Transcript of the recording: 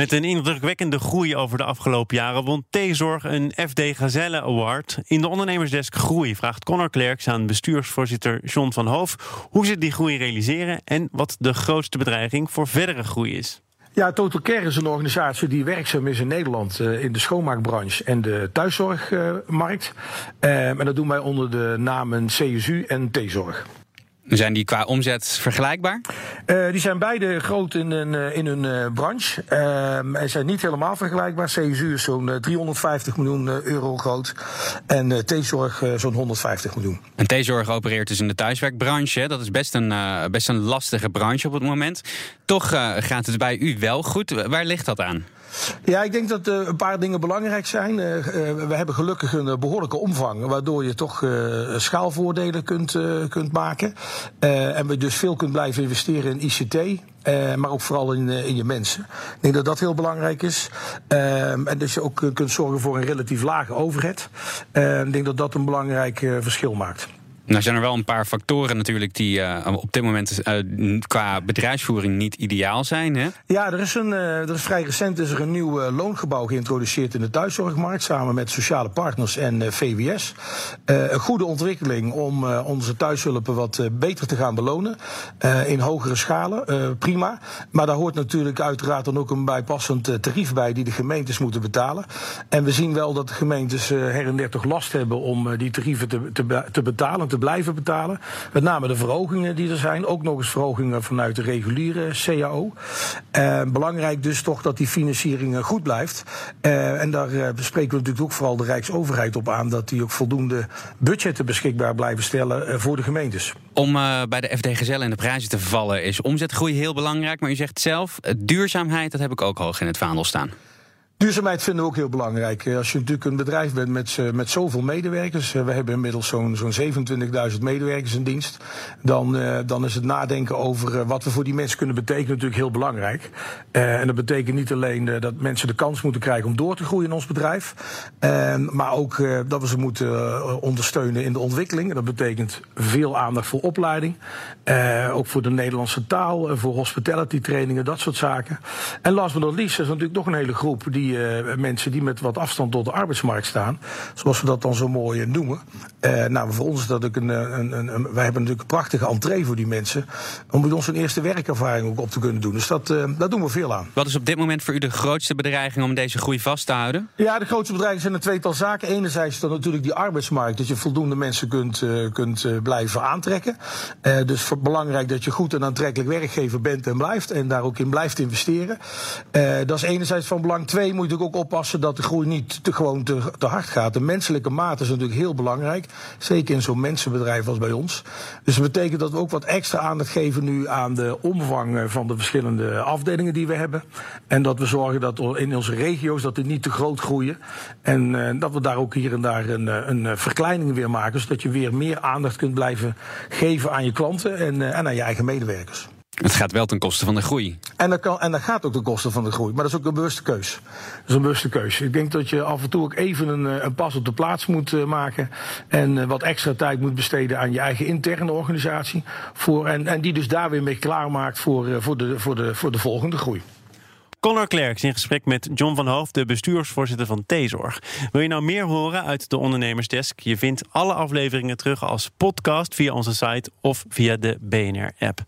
Met een indrukwekkende groei over de afgelopen jaren won T-Zorg een FD Gazelle Award. In de ondernemersdesk Groei vraagt Connor Klerks aan bestuursvoorzitter John van Hoof hoe ze die groei realiseren en wat de grootste bedreiging voor verdere groei is. Ja, Total Care is een organisatie die werkzaam is in Nederland uh, in de schoonmaakbranche en de thuiszorgmarkt. Uh, en dat doen wij onder de namen CSU en T-Zorg. Zijn die qua omzet vergelijkbaar? Uh, die zijn beide groot in hun, uh, in hun uh, branche. en zijn niet helemaal vergelijkbaar. CSU is zo'n 350 miljoen euro groot. En T-Zorg zo'n 150 miljoen. En T-Zorg opereert dus in de thuiswerkbranche. Dat is best een, best een lastige branche op het moment. Toch gaat het bij u wel goed. Waar ligt dat aan? Ja, ik denk dat uh, een paar dingen belangrijk zijn. Uh, uh, we hebben gelukkig een behoorlijke omvang, waardoor je toch schaalvoordelen kunt, kunt maken. en we dus veel kunt blijven investeren in ICT. maar ook vooral in, in je mensen. Ik denk dat dat heel belangrijk is. en dus je ook kunt zorgen voor een relatief lage overhead. ik denk dat dat een belangrijk verschil maakt. Nou zijn er wel een paar factoren natuurlijk die uh, op dit moment uh, qua bedrijfsvoering niet ideaal zijn. Hè? Ja, er is, een, uh, er is vrij recent is er een nieuw loongebouw geïntroduceerd in de thuiszorgmarkt samen met sociale partners en VWS. een goede ontwikkeling om onze thuishulpen wat beter te gaan belonen in hogere schalen. prima. Maar daar hoort natuurlijk uiteraard dan ook een bijpassend tarief bij die de gemeentes moeten betalen. En we zien wel dat de gemeentes her en der toch last hebben om die tarieven te, te, betalen. Blijven betalen. Met name de verhogingen die er zijn. Ook nog eens verhogingen vanuit de reguliere CAO. Eh, belangrijk dus toch dat die financiering eh, goed blijft. Eh, en daar eh, bespreken we natuurlijk ook vooral de Rijksoverheid op aan. Dat die ook voldoende budgetten beschikbaar blijven stellen eh, voor de gemeentes. Om bij de FD in de prijzen te vervallen is omzetgroei heel belangrijk. Maar u zegt zelf, duurzaamheid, dat heb ik ook hoog in het vaandel staan. Duurzaamheid vinden we ook heel belangrijk. Eh, als je natuurlijk een bedrijf bent met, met zoveel medewerkers, eh, we hebben inmiddels zo'n zo'n 27.000 medewerkers in dienst, dan, dan is het nadenken over wat we voor die mensen kunnen betekenen natuurlijk heel belangrijk. En dat betekent niet alleen dat mensen de kans moeten krijgen om door te groeien in ons bedrijf, maar ook dat we ze moeten ondersteunen in de ontwikkeling. Dat betekent veel aandacht voor opleiding, ook voor de Nederlandse taal, voor hospitality trainingen, dat soort zaken. En last but not least is natuurlijk nog een hele groep die uh, mensen die met wat afstand tot de arbeidsmarkt staan. Zoals we dat dan zo mooi noemen. Uh, nou, voor ons is dat ook een, een, een, een, Wij hebben natuurlijk een prachtige entree voor die mensen. Om met ons een eerste werkervaring ook op te kunnen doen. Dus dat, uh, daar doen we veel aan. Wat is op dit moment voor u de grootste bedreiging om deze groei vast te houden? Ja, de grootste bedreiging zijn een tweetal zaken. Enerzijds dan natuurlijk die arbeidsmarkt. Dat je voldoende mensen kunt, kunt blijven aantrekken. dus voor, belangrijk dat je goed en aantrekkelijk werkgever bent en blijft. En daar ook in blijft investeren. dat is enerzijds van belang. Twee, moet je natuurlijk ook oppassen dat de groei niet te, gewoon te, hard gaat. De menselijke maat is natuurlijk heel belangrijk. Zeker in zo'n mensenbedrijf als bij ons. Dus dat betekent dat we ook wat extra aandacht geven nu aan de omvang eh, van de verschillende afdelingen die we hebben. En dat we zorgen dat in onze regio's dat die niet te groot groeien. En uh, dat we daar ook hier en daar een, eh, een verkleining weer maken. Zodat je weer meer aandacht kunt blijven geven aan je klanten en, en aan je eigen medewerkers. Het gaat wel ten koste van de groei. En dat, kan, en dat gaat ook ten koste van de groei. Maar dat is ook een bewuste keus. Dat is een bewuste keus. Ik denk dat je af en toe ook even een, eh, een pas op de plaats moet uh, maken. En uh, wat extra tijd moet besteden aan je eigen interne organisatie. Voor, en, en die dus daar weer mee klaarmaakt voor, uh, voor, de, voor, de, voor de volgende groei. Connor Klerks in gesprek met John van Hoofd, de bestuursvoorzitter van T-Zorg. Wil je nou meer horen uit de Ondernemersdesk? Je vindt alle afleveringen terug als podcast via onze site of via de BNR-app.